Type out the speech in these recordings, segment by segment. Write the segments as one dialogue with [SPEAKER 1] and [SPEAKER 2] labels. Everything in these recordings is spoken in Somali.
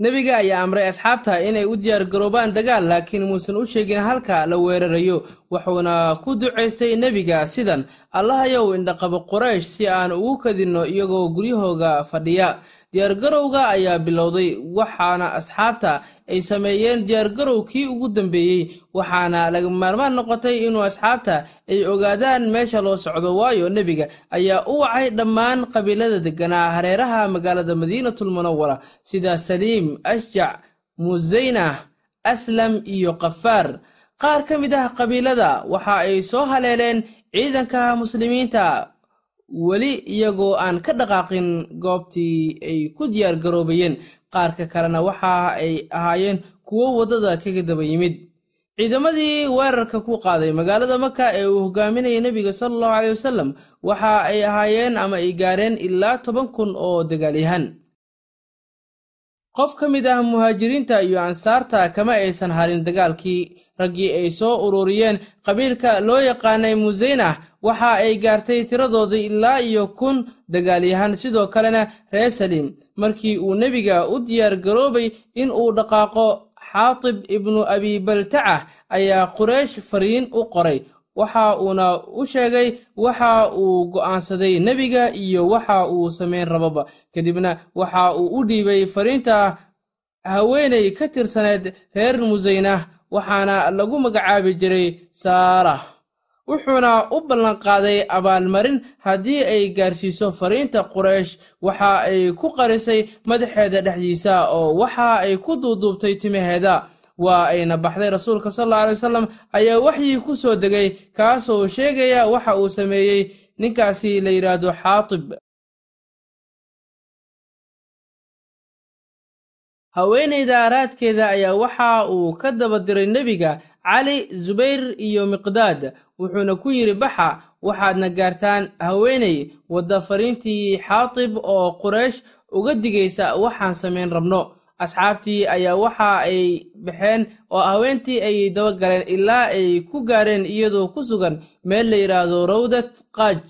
[SPEAKER 1] nebiga ayaa amray asxaabta inay u diyaar garoobaan dagaal laakiin muusan u sheegin halka la weerarayo wuxuuna ku ducaystay nebiga sidan allahayow indhaqabo qoraysh si aan ugu kadinno iyagoo guryahooga fadhiya diyaargarowga ayaa bilowday waxaana asxaabta ay sameeyeen diyaargarowkii ugu dambeeyey waxaana laga maarmaan noqotay inuu asxaabta ay ogaadaan meesha loo socdo waayo nebiga ayaa u wacay dhammaan qabiilada degganaa hareeraha magaalada madiinatulmunawara sida saliim ashjac musaynah aslam iyo kafaar qaar ka mid ah qabiilada waxa ay soo haleeleen ciidanka muslimiinta weli iyagoo aan ka dhaqaaqin goobtii ay ku diyaar garoobayeen qaarka kalena waxa ay ahaayeen kuwo waddada kaga daba yimid ciidamadii weerarka ku qaaday magaalada maka ee uu hogaaminaya nebiga sala allahu caleyh wasalam waxa ay ahaayeen ama ay gaareen ilaa toban kun oo dagaalyahan qof ka mid ah muhaajiriinta iyo ansaarta kama aysan harin dagaalkii raggii ay soo ururiyeen qabiilka loo yaqaanay museynah waxa ay gaartay tiradoodii ilaa iyo kun dagaalyahan sidoo kalena reer saliim markii uu nebiga u diyaar garoobay in uu dhaqaaqo xaatib ibnu baltacah ayaa quraysh fariin u qoray waxa uuna u sheegay waxa uu go'aansaday nebiga iyo waxa uu samayn rababa kadibna waxa uu u dhiibay fariinta haweenay ka tirsaneed reer musaynah waxaana lagu magacaabi jiray saara wuxuuna u ballanqaaday abaalmarin haddii ay gaarsiiso fariinta quraysh waxa ay ku qarisay madaxeeda dhexdiisa oo waxa ay ku duuduubtay timaheeda waa ayna baxday rasuulka salalla aley wasalam ayaa waxyii ku soo degay kaasoo sheegaya waxa uu sameeyey ninkaasi la yidhaahdo xaatib haweenayda araadkeeda ayaa waxa uu ka daba diray nebiga cali zubayr iyo miqdaad wuxuuna ku yidhi baxa waxaadna gaartaan haweenay wadda fariintii xaatib oo quraysh uga digaysa waxaan samayn rabno asxaabtii ayaa waxa ay baxeen oo haweentii ay dabagaleen ilaa ay ku gaareen iyadoo ku sugan meel la yidhaahdo rawdat qaj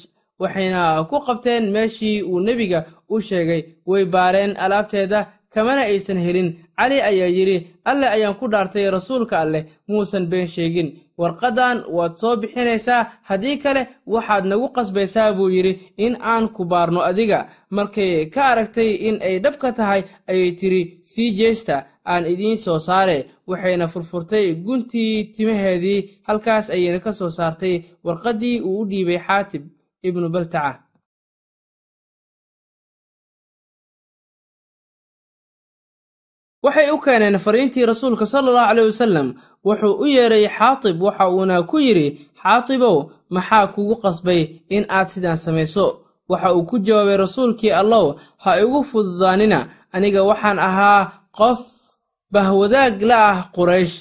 [SPEAKER 1] waxayna ku qabteen meeshii uu nebiga u sheegay way baareen alaabteeda kamana aysan helin cali ayaa yidhi alle ayaan ku dhaartay rasuulka alleh muusan been sheegin warqaddan waad soo bixinaysaa haddii kale waxaad nagu qasbaysaa buu yidhi in aan ku baarno adiga markay ka aragtay in ay dhabka tahay ayay tiri sii jeesta aan idiin soo saare waxayna furfurtay guntii timaheedii halkaas ayayna ka soo saartay warqaddii uu u dhiibay xaatib ibnu baltaca waxay u keeneen fariintii rasuulka sala allahu caleyh wasalam wuxuu u yeeray xaatib waxa uuna ku yidhi xaatibow maxaa kugu qasbay in aad sidaan samayso waxa uu ku jawaabay rasuulkii allow ha igu fududaanina aniga waxaan ahaa qof bahwadaag la ah quraysh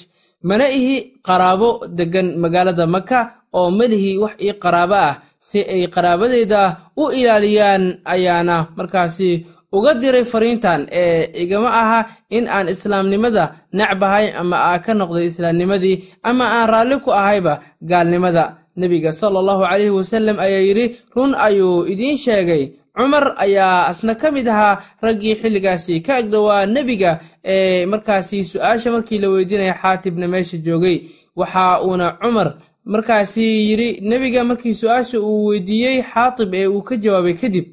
[SPEAKER 1] mana ihi qaraabo deggan magaalada maka oo malihii wax ii qaraabo ah si ay qaraabadeyda u ilaaliyaan ayaana markaasi uga diray fariintan ee igama aha in aan islaamnimada necbahay ama aa ka noqday islaamnimadii ama aan raalli ku ahayba gaalnimada nebiga sala allahu caleyhi wasalem ayaa yidhi run ayuu idiin sheegay cumar ayaa asna ka mid ahaa raggii xilligaasi ka agdhowaa nebiga ee markaasi su'aasha markii la weydiinaya xaatibna meesha joogay waxa uuna cumar markaasi yidhi nebiga markii su'aasha uu weydiiyey xaatib ee uu ka jawaabay kadib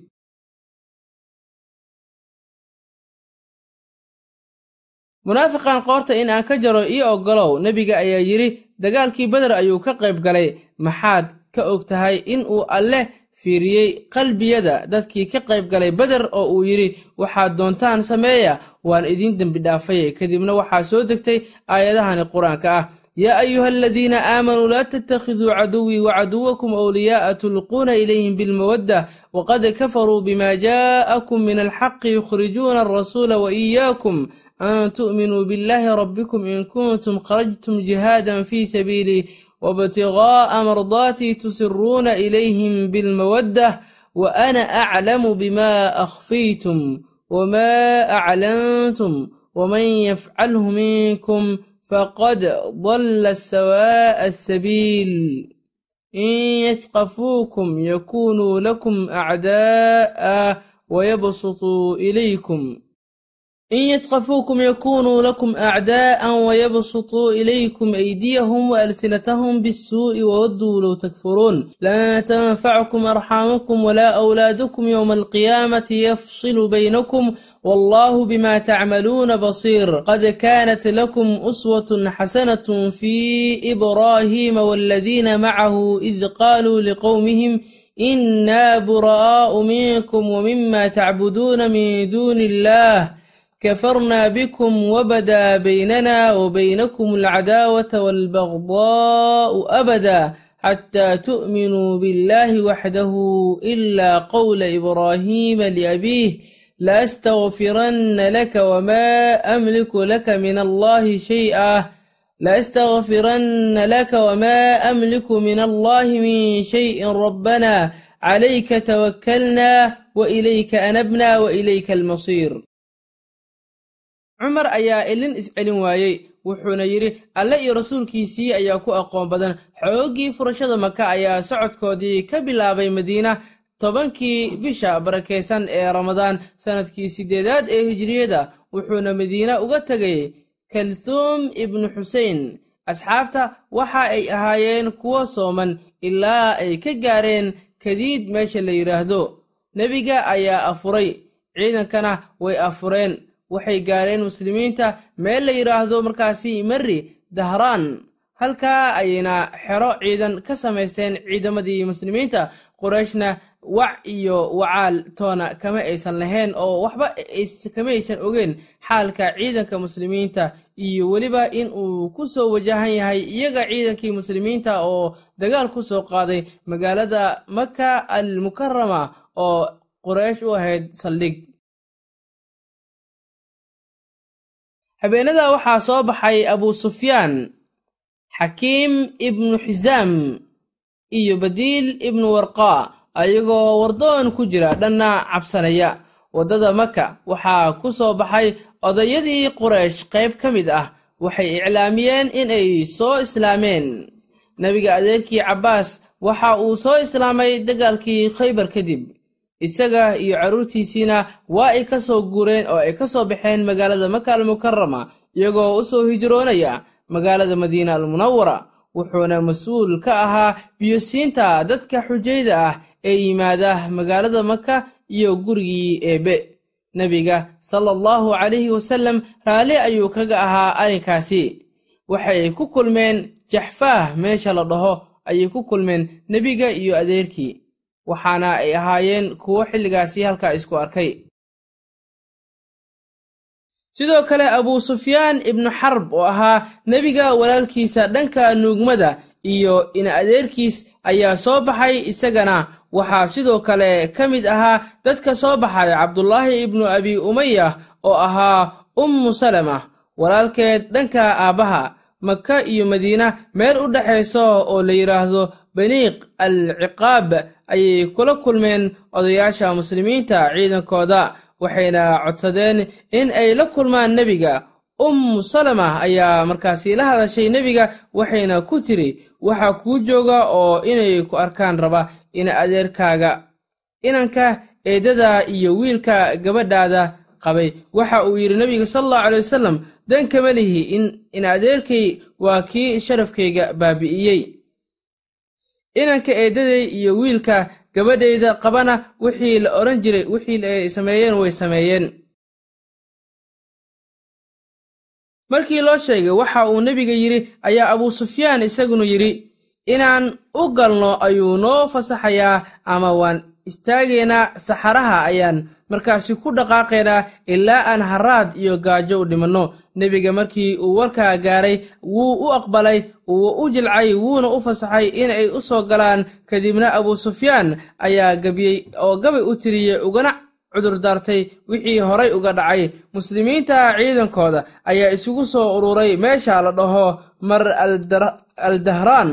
[SPEAKER 1] munaafiqan qoorta in aan ka jaro ii oggolow nebiga ayaa yidhi dagaalkii beder ayuu ka qayb galay maxaad ka og tahay in uu alleh fiiriyey qalbiyada dadkii ka qayb galay beder oo uu yidhi waxaad doontaan sameeya waan idiin dembidhaafay kadibna waxaa soo degtay aayadahani qur-aanka ah yaa ayuha aladiina aamanuu laa tattakhiduu caduwii wa caduwakum wliyaa'a tulquuna ilayhim bilmawadda waqad kafaruu bima jaa'akum min alxaqi yukhrijuuna alrasuula wa iyaakum أن تؤمنوا بالله ربكم إن كنتم خرجتم جهادا في سبيلي وابتغاء مرضاتي تسرون إليهم بالمودة وأنا أعلم بما أخفيتم وما أعلنتم ومن يفعله منكم فقد ضل سواء السبيل إن يثقفوكم يكونوا لكم أعداء ويبسطوا إليكم إن يثقفوكم يكونوا لكم أعداء ويبسطوا إليكم أيديهم وألسنتهم بالسوء وودوا لو تكفرون لا تنفعكم أرحامكم ولا أولادكم يوم القيامة يفصل بينكم والله بما تعملون بصير قد كانت لكم أسوة حسنة في إبراهيم والذين معه إذ قالوا لقومهم إنا براء منكم ومما تعبدون من دون الله كفرنا بكم وبدا بيننا وبينكم العداوة والبغضاء أبدا حتى تؤمنوا بالله وحده إلا قول إبراهيم لأبيه لأستغفرن لك وما أملك لك من الله شيئا لأستغفرن لك وما أملك من الله من شيء ربنا عليك توكلنا وإليك أنبنا وإليك المصير cumar ayaa ilin iscelin waayey wuxuuna yidhi alle iyo rasuulkiisii ayaa ku aqoon badan xooggii furashada maka ayaa socodkoodii ka bilaabay madiina tobankii bisha barakaysan ee ramadaan sannadkii siddeedaad ee hijriyada wuxuuna madiina uga tegay kalthuum ibnu xuseyn asxaabta waxa ay ahaayeen kuwo sooman ilaa ay ka gaareen kadiid meesha la yidhaahdo nebiga ayaa afuray ciidankana way afureen waxay gaareen muslimiinta meel la yidhaahdo markaasi marri dahraan halkaa ayayna xero ciidan ka samaysteen ciidamadii muslimiinta qoreyshna wac iyo wacaal toona kama aysan lahayn oo waxba kama aysan ogeen xaalka ciidanka muslimiinta iyo weliba in uu ku soo wajahan yahay iyaga ciidankii muslimiinta oo dagaal ku soo qaaday magaalada maka al mukarama oo qoreysh u ahayd saldhig habeenada waxaa soo baxay abuu sufyaan xakiim ibnu xisaam iyo badiil ibnu warqaa ayagoo wardoon ku jira dhanna cabsanaya waddada maka waxaa ku soo baxay odayadii quraysh qayb ka mid ah waxay iclaamiyeen inay soo islaameen nebiga adeerkii cabbaas waxa uu soo islaamay dagaalkii khaybar kadib isaga iyo carruurtiisiina waa ay ka soo guureen oo ay ka soo baxeen magaalada maka almukarama iyagoo u soo hijroonaya magaalada madiina almunawara wuxuuna mas-uul ka ahaa biyosiinta dadka xujayda ah ee yimaada magaalada maka iyo gurigii eebbe nebiga sala allahu calayhi wasallam raalli ayuu kaga ahaa arrinkaasi waxay ku kulmeen jaxfaah meesha la dhaho ayay ku kulmeen nebiga iyo adeerkii waxaana ay ahaayeen kuwo xilligaasi halkaa isku arkay sidoo kale abuu sufyaan ibnu xarb oo ahaa nebiga walaalkiisa dhanka nuugmada iyo in adeerkiis ayaa soo baxay isagana waxaa sidoo kale ka mid ahaa dadka soo baxay cabdulaahi ibnu abi umaya oo ahaa ummu salama walaalkeed dhanka aabbaha maka iyo madiina meel u dhexayso oo la yidhaahdo baniiq al ciqaab ayay kula kulmeen odayaasha muslimiinta ciidankooda waxayna codsadeen in ay la kulmaan nebiga um salama ayaa markaasi la hadashay nebiga waxayna ku tiri waxaa kuu jooga oo inay ku arkaan raba in adeerkaaga inanka eedada iyo wiilka gabadhaada qabay waxa uu yidhi nebiga salallahu caley wasalam dan kama lihi in adeerkay waa kii sharafkayga baabi'iyey inanka eeddaday iyo wiilka gabadhayda qabana wixii la odhan jiray wixii ay sameeyeen way sameeyeen markii loo sheegay waxa uu nebiga yidhi ayaa abusufyaan isaguna yidhi inaan u galno ayuu noo fasaxayaa ama waan istaagaynaa saxaraha ayaan markaasi ku dhaqaaqaynaa ilaa aan haraad iyo gaajo u dhimanno nebiga markii uu warkaa gaaray wuu u aqbalay wuu u jilcay wuuna u fasaxay in ay u soo galaan kadibna abuu ayaa gabiyey oo gabay u tiriyey ugana cudurdaartay wixii horay uga dhacay muslimiinta ciidankooda ayaa isugu soo ururay meesha la dhaho mar aldahraan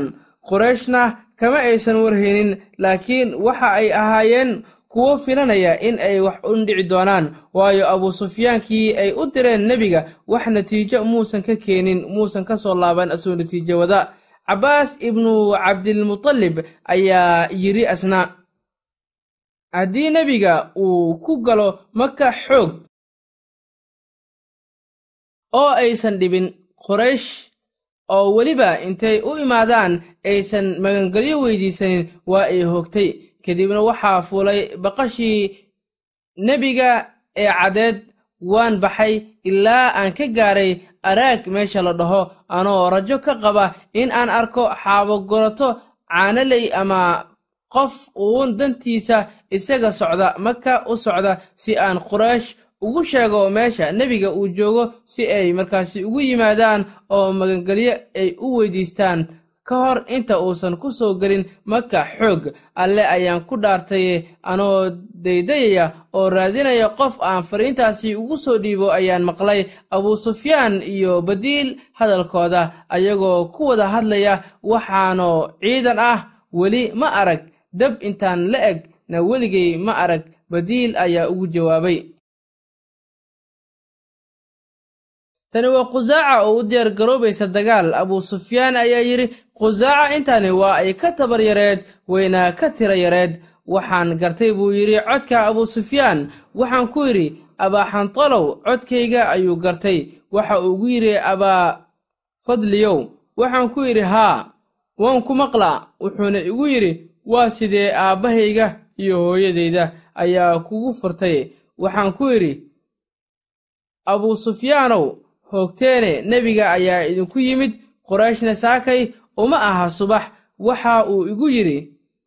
[SPEAKER 1] qurayshna kama aysan warhaynin laakiin waxa ay ahaayeen kuwo filanaya in ay wax dhici doonaan waayo abuusufyaankii ay u direen nebiga wax natiijo muusan ka keenin muusan ka soo laaban asuu natiijo wada cabbaas ibnu cabdilmutallib ayaa yidhi asna haddii nebiga uu ku galo maka xoog oo aysan dhibin quraysh oo weliba intay u imaadaan aysan magangelyo weydiisanin waa ay hoogtay kadibna waxaa fuulay baqashii nebiga ee cadeed waan baxay ilaa aan ka gaaray araag meesha la dhaho anoo rajo ka qaba in aan arko xaabogurato caanaley ama qof uun dantiisa isaga socda maka u socda si aan quraysh ugu sheego meesha nebiga uu joogo si ay markaasi ugu yimaadaan oo magangelyo ay u weydiistaan ka hor inta uusan ku soo gelin maka xoog alle ayaan ku dhaartay anoo daydayaya oo raadinaya qof aan fariintaasi ugu soo dhiibo ayaan maqlay abuusufyaan iyo badiil hadalkooda ayagoo ku wada hadlaya waxaanoo ciidan ah weli ma arag dab intaan la egna weligay ma arag badiil ayaa ugu jawaabay tani waa qusaaca oo u diyaar garoobaysa dagaal abuu sufyaan ayaa yidhi qusaaca intani waa ay ka tabar yareed wayna ka tira yareed waxaan gartay buu yidhi codka abuu sufyaan waxaan ku yidhi abaaxantalow codkayga ayuu gartay waxa uu uugu yidhi abaa fadliyow waxaan ku yidhi haa waan ku maqlaa wuxuuna igu yidhi waa sidee aabbahayga iyo hooyadayda ayaa kugu furtay waxaan ku yidhi abuu sufyaanow hoogteene nebiga ayaa idinku yimid qorayshna saakay uma aha subax waxa uu igu yidhi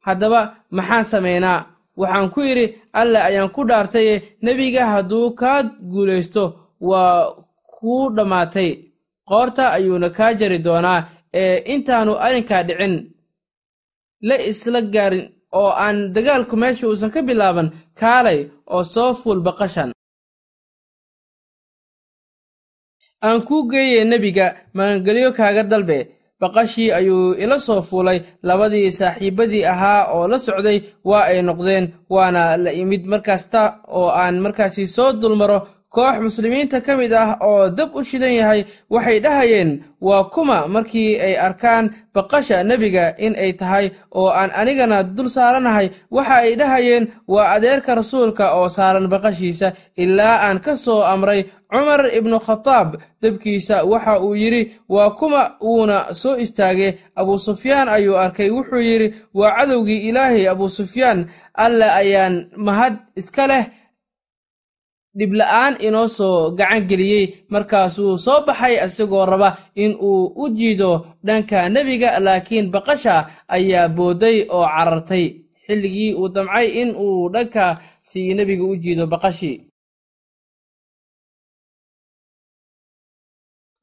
[SPEAKER 1] haddaba maxaan samaynaa waxaan ku yidhi alle ayaan ku dhaartaye nebiga hadduu kaad guulaysto waa kuu dhammaatay qoorta ayuuna kaa jari doonaa ee intaanu arrinkaa dhicin la isla gaarin oo aan dagaalku meesha uusan ka bilaaban kaalay oo soo fuul baqashan aan kuu geeye nebiga magangelyo kaaga dalbe baqashii ayuu ila soo fuulay labadii saaxiibbadii ahaa oo la socday waa ay noqdeen waana la imid markaasta oo aan markaasi soo dulmaro koox muslimiinta ka mid ah oo dab u shidan yahay waxay dhahayeen waa kuma markii ay arkaan baqasha nebiga in ay tahay oo aan anigana dul saaranahay waxa ay dhahayeen waa adeerka rasuulka oo saaran baqashiisa ilaa aan ka soo amray cumar ibnu khataab dabkiisa waxa uu yidhi waa kuma uuna soo istaage abuu ayuu arkay wuxuu yidhi waa cadowgii ilaahay abuu alle ayaan mahad iska leh dhibla'aan inoo soo gacan geliyey markaas soo baxay isagoo raba in uu u jiido dhanka nebiga laakiin baqasha ayaa booday oo carartay xilligii uu damcay in uu dhanka si nebiga u jiido baqashii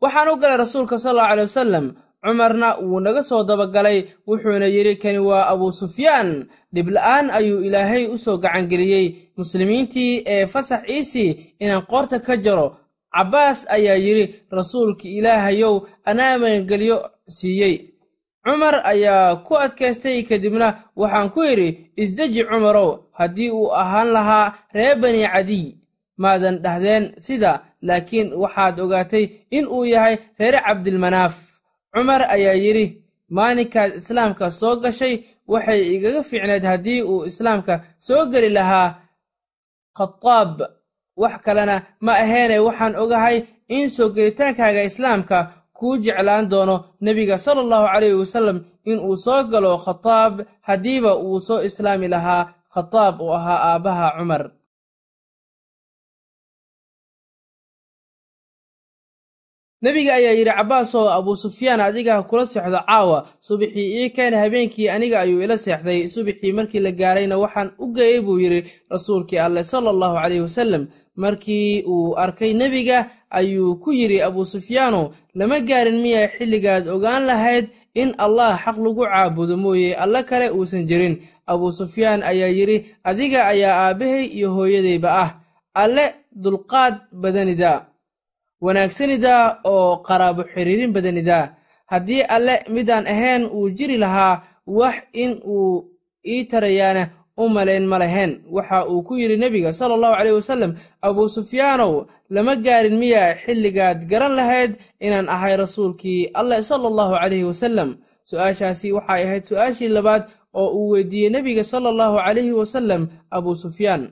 [SPEAKER 1] waxaan u galay rasuulka sal allau wasalam cumarna wuu naga soo dabagalay wuxuuna yidhi kani waa abuusufyaan dhibla'aan ayuu ilaahay u soo gacangeliyey muslimiintii ee fasax ciisi inaan qoorta ka jaro cabbaas ayaa yidhi rasuulka ilaahayow anaa magangeliyo siiyey cumar ayaa ku adkaystay kadibna waxaan ku yidhi isdeji cumarow haddii uu ahaan lahaa reer bani cadiy maadan dhahdeen sida laakiin waxaad ogaatay in uu yahay reer cabdilmanaaf cumar ayaa yidhi maalinkaad islaamka soo gashay waxay igaga fiicnayd haddii uu islaamka soo geli lahaa khataab wax kalena ma aheene waxaan ogahay in soo gelitaankaaga islaamka kuu jeclaan doono nebiga sala allahu caleyhi wasallam inuu soo galo khataab haddiiba uu soo islaami lahaa khataab uu ahaa aabbaha cumar nebiga ayaa yidhi cabbaas oo abuu sufyaan adiga kula seexdo caawa subaxii ii keen habeenkii aniga ayuu ila seexday subaxii markii la gaarayna waxaan u geeyey buu yidhi rasuulkii alleh sala allahu caleyhi wasalem markii uu arkay nebiga ayuu ku yidhi abuu sufyaanow lama gaarin miyaa xilligaad ogaan lahayd in allah xaq lagu caabudo mooye alle kale uusan jirin abuu sufyaan ayaa yidhi adiga ayaa aabbahay iyo hooyadayba ah alle dulqaad badanida wanaagsanidaa oo qaraabo xiriirin badanidaa haddii alle midaan ahayn uu jiri lahaa wax in uu ii tarayaana u malayn ma lahayn waxa uu ku yidhi nebiga sala allahu caleyhi wasalam abuu sufyaanow lama gaarin miyaa xilligaad garan lahayd inaan ahay rasuulkii alleh sala allahu caleyhi wasalem su waxay ahayd su'aashii labaad oo uu weydiiyey nebiga sala allahu caleyhi wasalem abuu sufyaan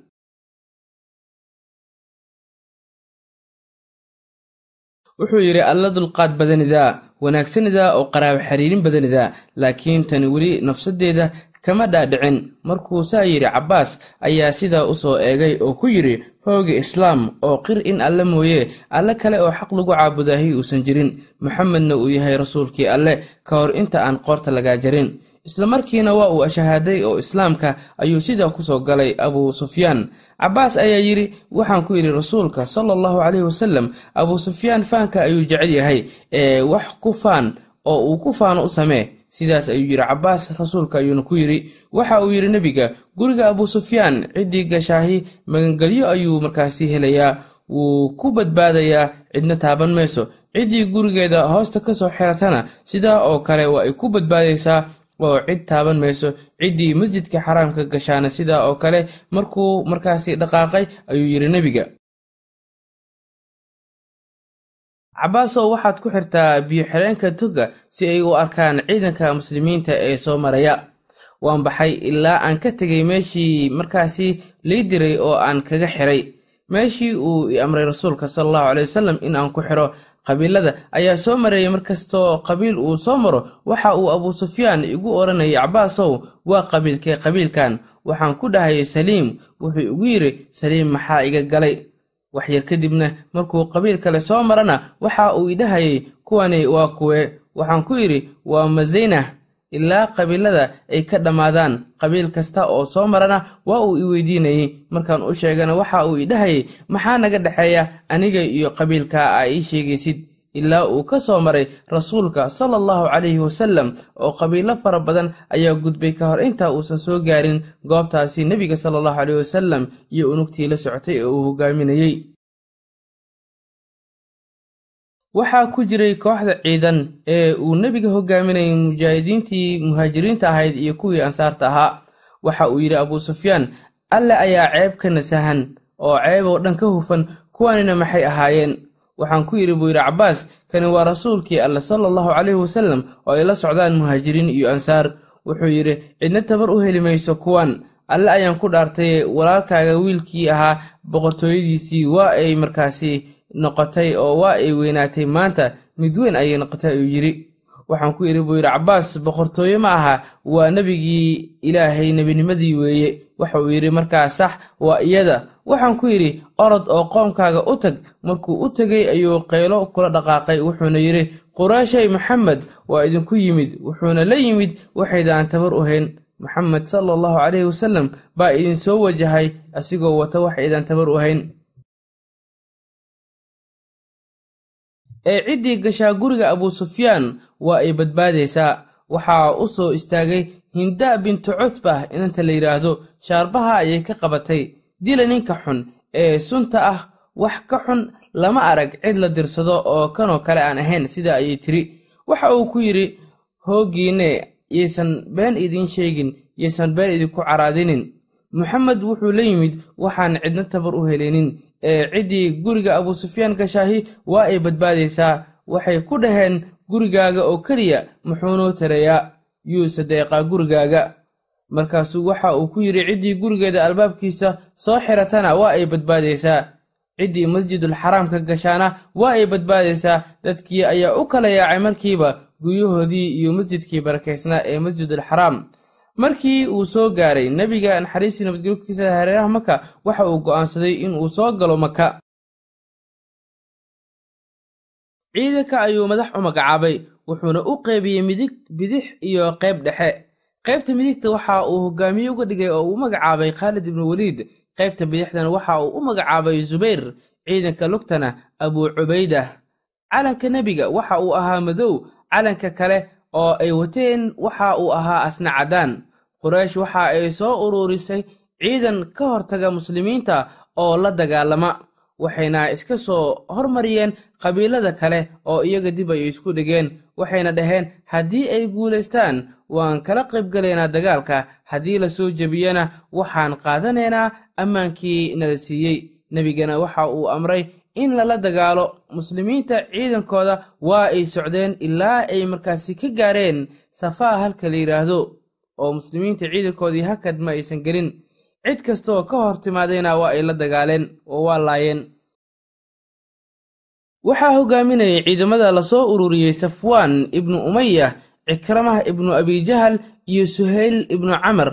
[SPEAKER 1] wuxuu yidhi alla dulqaad badanidaa wanaagsanidaa oo qaraabo xiriirin badanidaa laakiin tani weli nafsaddeeda kama dhaadhicin markuu saa yidhi cabbaas ayaa sidaa u soo eegay oo ku yidhi hoogi islaam oo qir in alle mooye alle kale oo xaq lagu caabudaahi uusan jirin maxamedna uu yahay rasuulkii alle ka hor inta aan qoorta lagaa jarin isla markiina waa uu ashahaaday oo islaamka ayuu sidaa kusoo galay abu sufyaan cabaas ayaa yidhi waxaan ku yidhi rasuulka sala allahu caleyhi wasalam abuu sufyaan faanka ayuu jecel yahay ee wax ku faan oo uu ku faano u samee sidaas ayuu yidhi cabaas rasuulka ayuuna ku yidhi waxa uu yidhi nebiga guriga abuu sufyaan ciddii gashaahi magangelyo ayuu markaasi helayaa wuu ku badbaadayaa cidna taaban mayso ciddii gurigeeda hoosta ka soo xiratana sidaa oo kale waa ay ku badbaadaysaa oo cid taaban mayso ciddii masjidka xaraamka gashaana sidaa oo kale markuu markaasi dhaqaaqay ayuu yidhi nebiga cabbaasow waxaad ku xirtaa biyo-xireenka toga si ay u arkaan ciidanka muslimiinta ee soo maraya waan baxay ilaa aan ka tegay meeshii markaasi lii diray oo aan kaga xiray meeshii uu i amray rasuulka sala allahu caley wasalam in aan ku xiro qabiilada ayaa soo mareeyay markastoo qabiil uu soo maro waxa uu abuu sufyaan igu odhanayay cabaasow waa qabiilkee qabiilkan waxaan ku dhahay saliim wuxuu igu yidhi saliim maxaa iga galay wax yar kadibna markuu qabiil kale soo marana waxa uu idhahayay kuwani waa kuwe waxaan ku yidhi waa mazaynah ilaa qabiilada ay ka dhammaadaan qabiil kasta oo soo marana waa uu i weydiinayey markaan u sheegana waxa uu dhahayay maxaa naga dhexeeya aniga iyo qabiilkaa aa ii sheegaysid ilaa uu ka soo maray rasuulka sala allahu calayhi wasallam oo qabiilo fara badan ayaa gudbay ka hor intaa uusan soo gaarin goobtaasi nebiga sala allahu caleyhi wasalam iyo unugtii la socotay ee uu hogaaminayey waxaa ku jiray kooxda ciidan ee uu nebiga hoggaaminayay mujaahidiintii muhaajiriinta ahayd iyo kuwii ansaarta ahaa waxa uu yidhi abuu sufyaan alle ayaa ceeb ka nasahan oo ceeb oo dhan ka hufan kuwaanina maxay ahaayeen waxaan ku yidhi buu yidhi cabbaas kani waa rasuulkii alle sala allahu caleyhi wasalam oo ay la socdaan muhaajiriin iyo ansaar wuxuu yidhi cidna tabar u heli mayso kuwan alle ayaan ku dhaartay walaalkaaga wiilkii ahaa boqortooyadiisii waa ay markaasi noqotay oo waa ay weynaatay maanta mid weyn ayay noqotay ayuu yidhi waxaan ku yidhi buu yidhi cabbaas boqortooyo ma aha waa nebigii ilaahay nebinimadii weeye waxa uu yidhi markaa sax waa iyada waxaan ku yidhi orod oo qoomkaaga u tag markuu u tegay ayuu qaylo kula dhaqaaqay wuxuuna yidhi quraashay maxamed waa idinku yimid wuxuuna la yimid waxaydaan tabar uhayn hayn maxamed sala allahu caleyhi wasalam baa idinsoo wajahay asigoo wata waxaydan tabar u hayn ee ciddii gashaa guriga abuu sufyaan waa ay badbaadaysaa waxaa u soo istaagay hinda bintu cutba inanta la yidhaahdo shaarbaha ayay ka qabatay dila ninka xun ee sunta ah wax ka xun lama arag cid la dirsado oo kanoo kale aan ahayn sida ayay tiri waxa uu ku yidhi hooggiinne yaysan been idiin sheegin yaysan been idinku caraadinin moxamed wuxuu la yimid waxaan cidna tabar u helinin ee ciddii guriga abuusufyaan gashaahi waa ay badbaadaysaa waxay ku dhaheen gurigaaga oo keliya muxuunoo tarayaa yuu sadeeqaa gurigaaga markaasu waxa uu ku yidhi ciddii gurigeeda albaabkiisa soo xiratana waa ay badbaadaysaa ciddii masjidulxaraamka gashaana waa ay badbaadaysaa dadkii ayaa u kala yaacay markiiba guryahoodii iyo masjidkii barakaysnaa ee masjidulxaraam markii uu soo gaaray nebiga naxariistii nabadgelyo hareeraha maka waxa uu go'aansaday in uu soo galo maka ciidanka ayuu madax u magacaabay wuxuuna u qeybiyey midig bidix iyo qayb dhexe qaybta midigta waxa uu hogaamiye uga dhigay oo uu magacaabay khaalid ibnu weliid qaybta bidixdan waxa uu u magacaabay zubayr ciidanka lugtana abuu cubayda calanka nebiga waxa uu ahaa madow calanka kale oo ay wateen waxa uu ahaa asna cadaan quraysh waxa ay soo uruurisay ciidan ka hortaga muslimiinta oo la dagaalama waxayna iska soo hormariyeen qabiilada kale oo iyaga dib ay isku dhigeen waxayna dhaheen haddii ay guulaystaan waan kala qaybgalaynaa dagaalka haddii lasoo jebiyana waxaan qaadanaynaa ammaankii nala siiyey nebigana waxa uu amray in lala dagaalo muslimiinta ciidankooda waa ay socdeen ilaa ay markaasi ka gaareen safaa halka la yidhaahdo oo muslimiinta ciidankoodii hakad ma aysan gelin cid kastoo ka hor timaadayna waa ay la dagaaleen oo waa laayeen waxaa hogaaminayay ciidamada lasoo ururiyey safwaan ibnu umaya cikramah ibnu abijahal iyo suhayl ibnu camar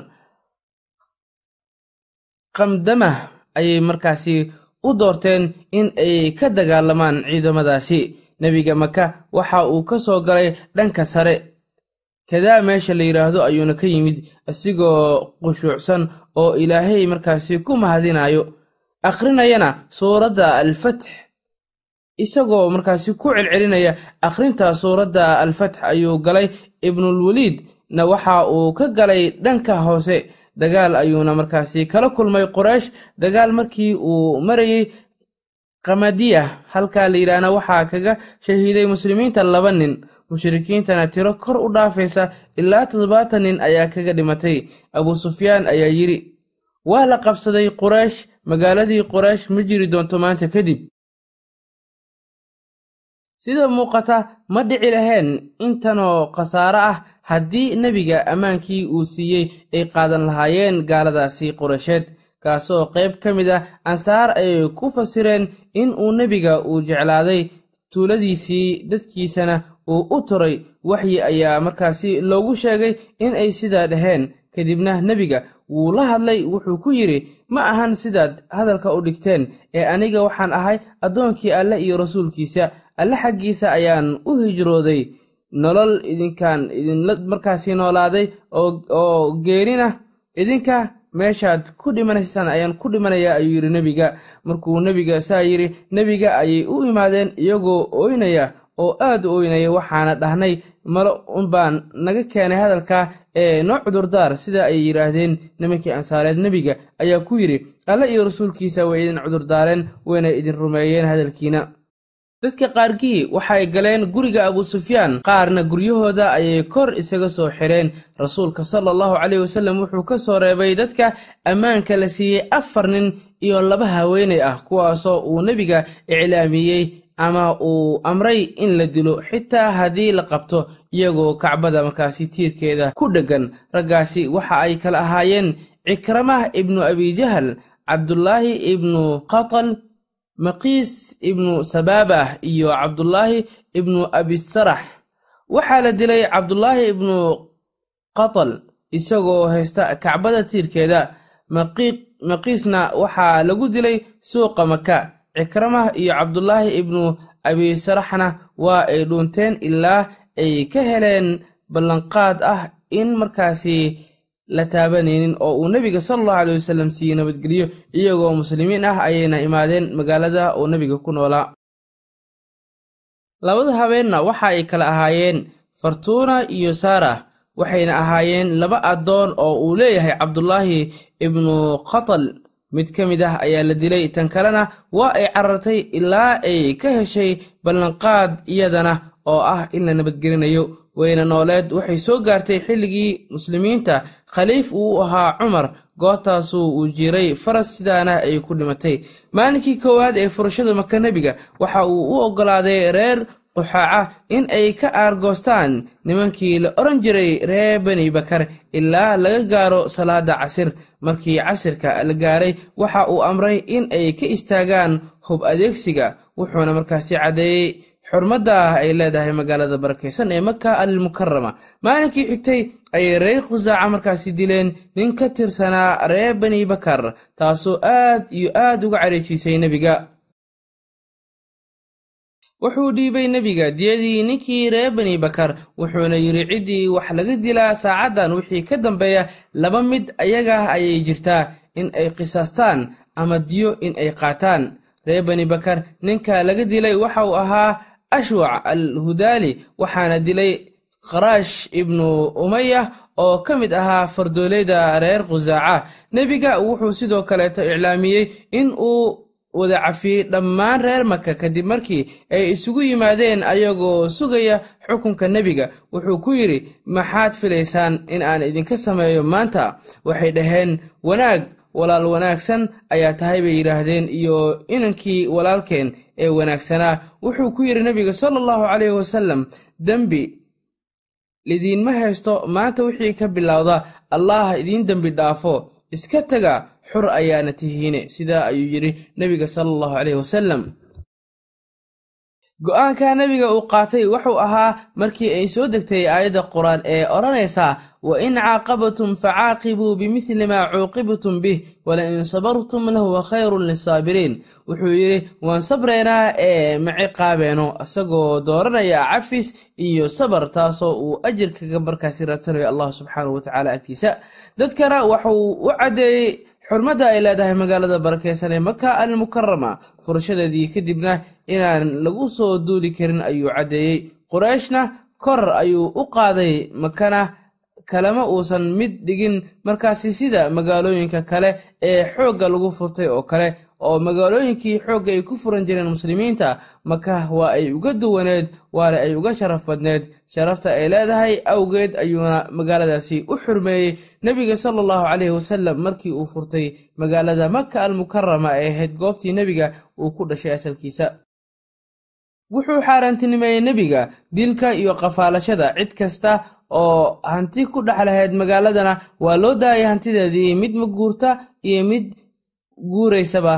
[SPEAKER 1] qamdamah ayay markaasi u doorteen in ay ka dagaalamaan ciidamadaasi nebiga maka waxa uu ka soo galay dhanka sare kadaa meesha la yidhaahdo ayuuna ka yimid isigoo qushuucsan oo ilaahay markaasi ku mahadinaayo akhrinayana suuradda alfatx isagoo markaasi ku celcelinaya akhrinta suuradda alfatx ayuu galay ibnulweliid na waxa uu ka galay dhanka hoose dagaal ayuuna markaasi kala kulmay qoreysh dagaal markii uu marayey qamadiya halkaa la yidhaahna waxaa kaga shahiiday muslimiinta laba nin mushrikiintana tiro kor u dhaafaysa ilaa toddobaatan nin ayaa kaga dhimatay abu sufyaan ayaa yidhi waa la qabsaday qoreysh magaaladii qoreysh ma jiri doonto maanta kadib sida muuqata ma dhici laheen intanoo khasaaro ah haddii nebiga ammaankii uu siiyey ay qaadan lahaayeen gaaladaasi qurasheed kaasoo qayb ka mid ah ansaar ayay ku fasireen in uu nebiga uu jeclaaday tuuladiisii dadkiisana uu u turay waxyi ayaa markaasi loogu sheegay in ay sidaa dhaheen kadibna nebiga wuu la hadlay wuxuu ku yidhi ma ahan sidaad hadalka u dhigteen ee aniga waxaan ahay addoonkii alle iyo rasuulkiisa alle xaggiisa ayaan u hijrooday nolol idinkaan idinla markaasii noolaaday oo geerina idinka meeshaad ku dhimanaysaan ayaan ku dhimanayaa ayuu yidhi nebiga markuu nebiga saa yidhi nebiga ayay u imaadeen iyagoo ooynaya oo aad u ooynaya waxaana dhahnay male unbaan naga keenay hadalkaa ee noo cudurdaar sida ay yidhaahdeen nimankii ansaareed nebiga ayaa ku yidhi alle iyo rasuulkiisa way idin cudurdaareen wayna idin rumeeyeen hadalkiina dadka qaarkii waxay galeen guriga abusufyaan qaarna guryahooda ayay kor isaga soo xireen rasuulka sala allahu caleyh wasallam wuxuu ka soo reebay dadka ammaanka la siiyey afar nin iyo laba haweenay ah kuwaasoo uu nebiga iclaamiyey ama uu amray in la dilo xitaa haddii la qabto iyagoo kacbada markaasi tiirkeeda ku dheggan raggaasi waxa ay kala ahaayeen cikramah ibnu abijahal cabdulaahi ibnu qatal maqiis ibnu sabaabah iyo cabdulaahi ibnu abisarax waxaa la dilay cabdulaahi ibnu qatal isagoo haysta kacbada tiirkeeda maqiisna waxaa lagu dilay suuqa maka cikramah iyo cabdulaahi ibnu abisaraxna waa ay dhuunteen ilaa ay ka heleen ballanqaad ah in markaasi la taabanaynin oo uu nebiga salallahu aley wasalam siiyey nabadgelyo iyagoo muslimiin ah ayayna imaadeen magaalada uu nebiga ku noolaa labada habeenna waxa ay kala ahaayeen fartuuna iyo saara waxayna ahaayeen laba addoon oo uu leeyahay cabdulaahi ibnu qatal mid ka mid ah ayaa la dilay tan kalena waa ay carartay ilaa ay ka heshay ballanqaad iyadana oo ah in la nabadgelinayo weyna nooleed waxay soo gaartay xilligii muslimiinta khaliif uu ahaa cumar goobtaasuu uu jiray faras sidaana ay ku dhimatay maalinkii koowaad ee furashada maka nebiga waxa uu u oggolaaday reer quxaaca in ay ka aargoostaan nimankii la odhan jiray reer beni bakar ilaa laga gaaro salaadda casir markii casirka la gaaray waxa uu amray in ay ka istaagaan hub adeegsiga wuxuuna markaasi caddeeyey xurmadda ah ay leedahay magaalada barakaysan ee maka almukarama maalinkii xigtay ayay reer khusaaca markaasi dileen nin ka tirsanaa reer bani bakar taasoo aad iyo aad uga cadhaysiisay nebiga wuxuu dhiibay nebiga diyadii ninkii reer bani bakar wuxuuna yidhi ciddii wax laga dilaa saacaddan wixii ka dambeeya laba mid ayaga ayay jirtaa in ay qisaastaan ama diyo in ay qaataan reer bani bakar ninka laga dilay waxa uu ahaa ashwac al hudaali waxaana dilay kharaash ibnu umaya oo ka mid ahaa fardoolayda reer khusaaca nebiga wuxuu sidoo kaleeto iclaamiyey in uu wada cafiyey dhammaan reer maka kadib markii ay isugu yimaadeen ayagoo sugaya xukunka nebiga wuxuu ku yidhi maxaad filaysaan in aan idinka sameeyo maanta waxay dhaheen wanaag walaal wanaagsan ayaa tahay bay yidhaahdeen iyo inankii walaalkeen ee wanaagsanaa wuxuu ku yidhi nebiga sala allahu caleyhi wasalam dembi lidiinma haysto maanta wixii ka bilowda allaah idiin dembi dhaafo iska taga xur ayaana tihiine sidaa ayuu yidhi nebiga sala caleyhi wasallam go'aankaa nebiga uu qaatay wuxuu ahaa markii ay soo degtay aayadda qur-aan ee odhanaysaa wain caaqabtum facaaqibuu bimidli maa cuuqibtum bih walain sabartum lahuwa khayrun lisaabiriin wuxuu yidhi waan sabraynaa ee maciqaabeeno isagoo dooranaya cafis iyo sabar taasoo uu ajir kaga markaasi raadsanayo allah subxaanahu watacaala agtiisa dadkana waxauu u caddeeyey xurmadda ay leedahay magaalada barakeysan ee maka almukarama furashadeedii kadibna inaan lagu soo duuli karin ayuu caddeeyey qurayshna kor ayuu u qaaday makana kalema uusan mid dhigin markaasi sida magaalooyinka kale ee xoogga lagu furtay oo kale oo magaalooyinkii xoogga ay ku furan jireen muslimiinta makah waa ay uga duwaneed waana ay uga sharaf badneed sharafta ay leedahay awgeed ayuuna magaaladaasi u xurmeeyey nebiga sala caleyhi wasalam markii uu furtay magaalada maka almukarama ee ahayd goobtii nebiga uu ku dhashay asalkiisa wuxuu xaaraantinimeeyey nebiga dilka iyo qafaalashada cid kasta oo hanti ku dhex lahayd magaaladana waa loo daayay hantideedii mid ma guurta iyo mid guuraysaba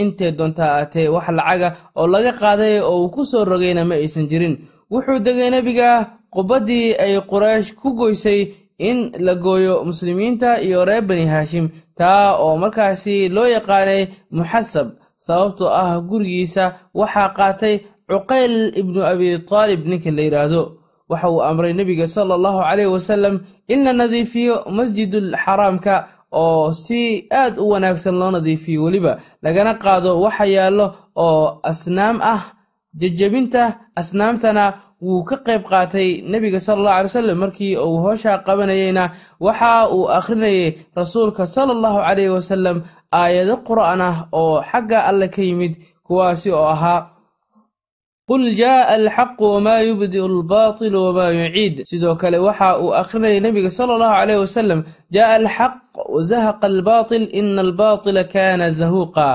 [SPEAKER 1] intee doontaa aatee wax lacaga oo laga qaaday oo uu ku soo rogayna ma aysan jirin wuxuu degay nebiga qubaddii ay quraysh ku goysay in la gooyo muslimiinta iyo reer bani haashim taa oo markaasi loo yaqaanay muxasab sababtoo ah gurigiisa waxaa qaatay cuqayl ibnu abi taalib ninka la yidhaahdo waxa uu amray nebiga sala allahu caleyhi wasalam in la nadiifiyo masjidul xaraamka oo si aad u wanaagsan loo nadiifiyo weliba lagana qaado waxa yaallo oo asnaam ah jajabinta asnaamtana wuu ka qayb qaatay nebiga sala allahu caley wasalam markii uu hooshaa qabanayeyna waxa uu akhrinayay rasuulka sala allahu caleyhi wasalam aayado qur'an ah oo xagga alle ka yimid kuwaasi oo ahaa qul jaaa alxaqu wamaa yubdi'u albaatilu wamaa yuciid sidoo kale waxa uu akhrinayay nebiga sala allahu calayh wasalam jaaa alxaq wazahaqa albaatil ina albaatila kaana zahuuqa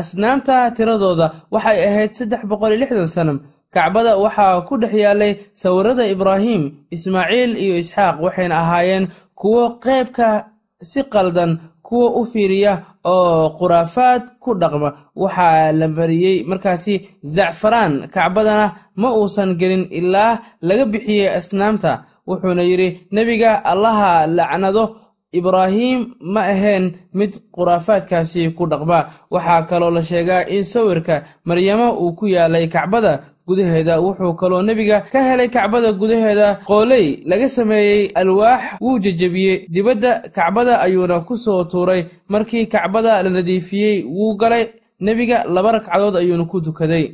[SPEAKER 1] asnaamta tiradooda waxay ahayd saddex boqol iyo lixdan sanam kacbada waxaa ku dhex yaallay sawirada ibraahim ismaaciil iyo isxaaq waxayna ahaayeen kuwo qeybka si qaldan kuwo u fiiriya oo khuraafaad ku dhaqma waxaa la mariyey markaasi zacfaraan kacbadana ma uusan gelin ilaa laga bixiyey asnaamta wuxuuna yidhi nebiga allaha lacnado ibraahiim ma ahayn mid khuraafaadkaasi ku dhaqma waxaa kaloo la sheegaa in sawirka maryamo uu ku yaalay kacbada gudaheeda wuxuu kaloo nebiga ka helay kacbada gudaheeda qooley laga sameeyey alwaax wuu jejebiyey dibadda kacbada ayuuna ku soo tuuray markii kacbada la nadiifiyey wuu galay nebiga laba ragcadood ayuuna ku dukaday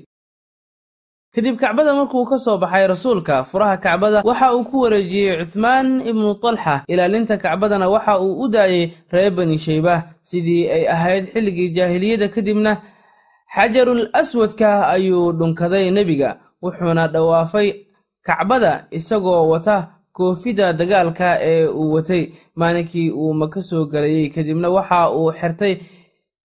[SPEAKER 1] kadib kacbada markuu ka soo baxay rasuulka furaha kacbada waxa uu ku wareejiyey cuthmaan ibnu talxa ilaalinta kacbadana waxa uu u daayey reer bani sheyba sidii ay ahayd xilligii jaahiliyadda kadibna xajarul aswadka ayuu dhunkaday nebiga wuxuuna dhawaafay kacbada isagoo wata koofida dagaalka ee uu watay maalinkii uu maka soo galayey kadibna waxa uu xirtay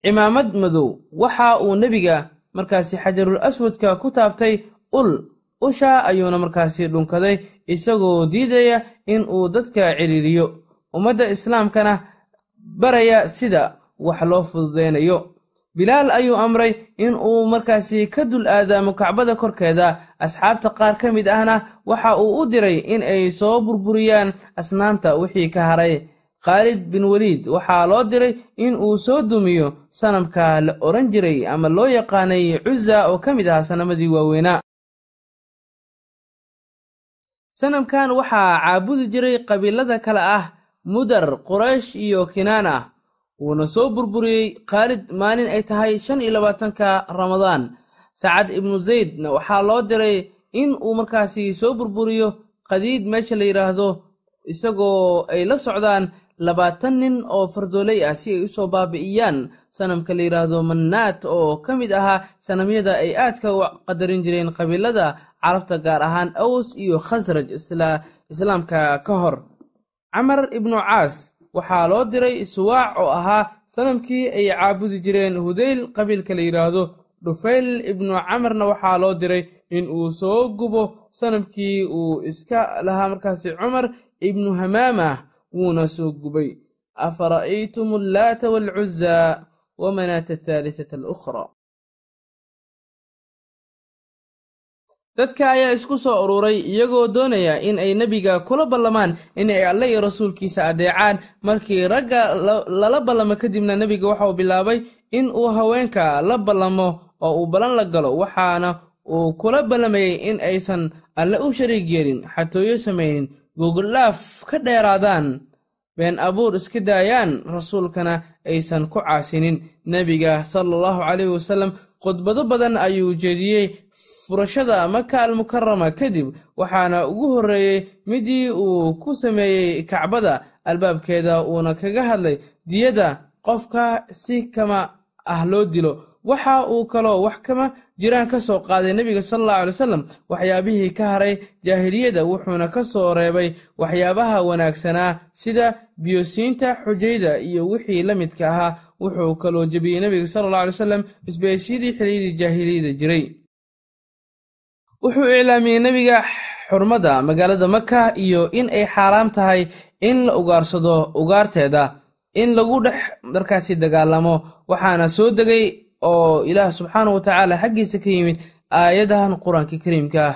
[SPEAKER 1] cimaamad madow waxa uu nebiga markaasi xajarul aswadka ku taabtay ul usha ayuuna markaasi dhunkaday isagoo diidaya in uu dadka ciriiriyo ummadda islaamkana baraya sida wax loo fududaynayo bilaal ayuu amray in uu markaasi ka dul aadaamo kacbada korkeeda asxaabta qaar ka mid ahna waxa uu u diray in ay soo burburiyaan asnaamta wixii ka haray khaalid bin weliid waxaa loo diray in uu soo dumiyo sanamka la odhan jiray ama loo yaqaanay cuza oo ka mid ahaa sanamadii waaweynaa sanamkan waxaa caabudi jiray qabiilada kale ah mudar quraysh iyo kinaan ah wuuna soo burburiyey khaalid maalin ay tahay shan iyo labaatanka ramadaan sacad ibnu zaydna waxaa loo diray in uu markaasi soo burburiyo qadiid meesha la yidhaahdo isagoo ay la socdaan labaatan nin oo fardoolay ah si ay u soo baabi'iyaan sanamka la yidhaahdo mannaat oo ka mid ahaa sanamyada ay aadka u qadarin jireen qabiilada carabta gaar ahaan aws iyo khasraj islaamka ka hor camar ibnu caas waxaa loo diray iswaac oo ahaa sanamkii ay caabudi jireen hudayl qabiilka la yidhaahdo dhufayl ibnu camarna waxaa loo diray in uu soo gubo sanamkii uu iska lahaa markaasi cumar ibnu hamaamah wuuna soo gubay afara'aytum allaata waalcuzaa manaata athaalihata alukhra dadka ayaa isku soo ururay iyagoo doonaya in ay nebiga kula ballamaan in ay alle iyo rasuulkiisa addeecaan markii ragga lala ballamo kadibna nebiga waxauu bilaabay in uu haweenka la ballamo oo uu ballan la galo waxaana uu kula ballamayay in aysan alle u shariig yeelin xatooyo samaynin gogoldhaaf ka dheeraadaan been abuur iska daayaan rasuulkana aysan ku caasinin nebiga sala allahu caleyhi wasalam khudbado badan ayuu jeediyey furashada maka almukarama kadib waxaana ugu horreeyey midii uu ku sameeyey kacbada albaabkeeda uuna kaga hadlay diyada qofka si kama ah loo dilo waxa uu kaloo wax kama jiraan ka soo qaaday nebiga salallahu alay wasalam waxyaabihii ka haray jaahiliyada wuxuuna ka soo reebay waxyaabaha wanaagsanaa sida biyosiinta xujayda iyo wixii la midka ahaa wuxuu kaloo jebiyey nebiga salallahu alay wasalam isbeysyadii xiliyadii jaahiliyada jiray wuxuu iclaamiyey nebiga xurmadda magaalada maka iyo in ay xaaraam tahay in la ugaarsado ugaarteeda in lagu dhex markaasi dagaalamo waxaana soo degay oo ilaah subxaanahu wa tacaala xaggiisa ka yimid aayadahan qur-aanka kariimka ah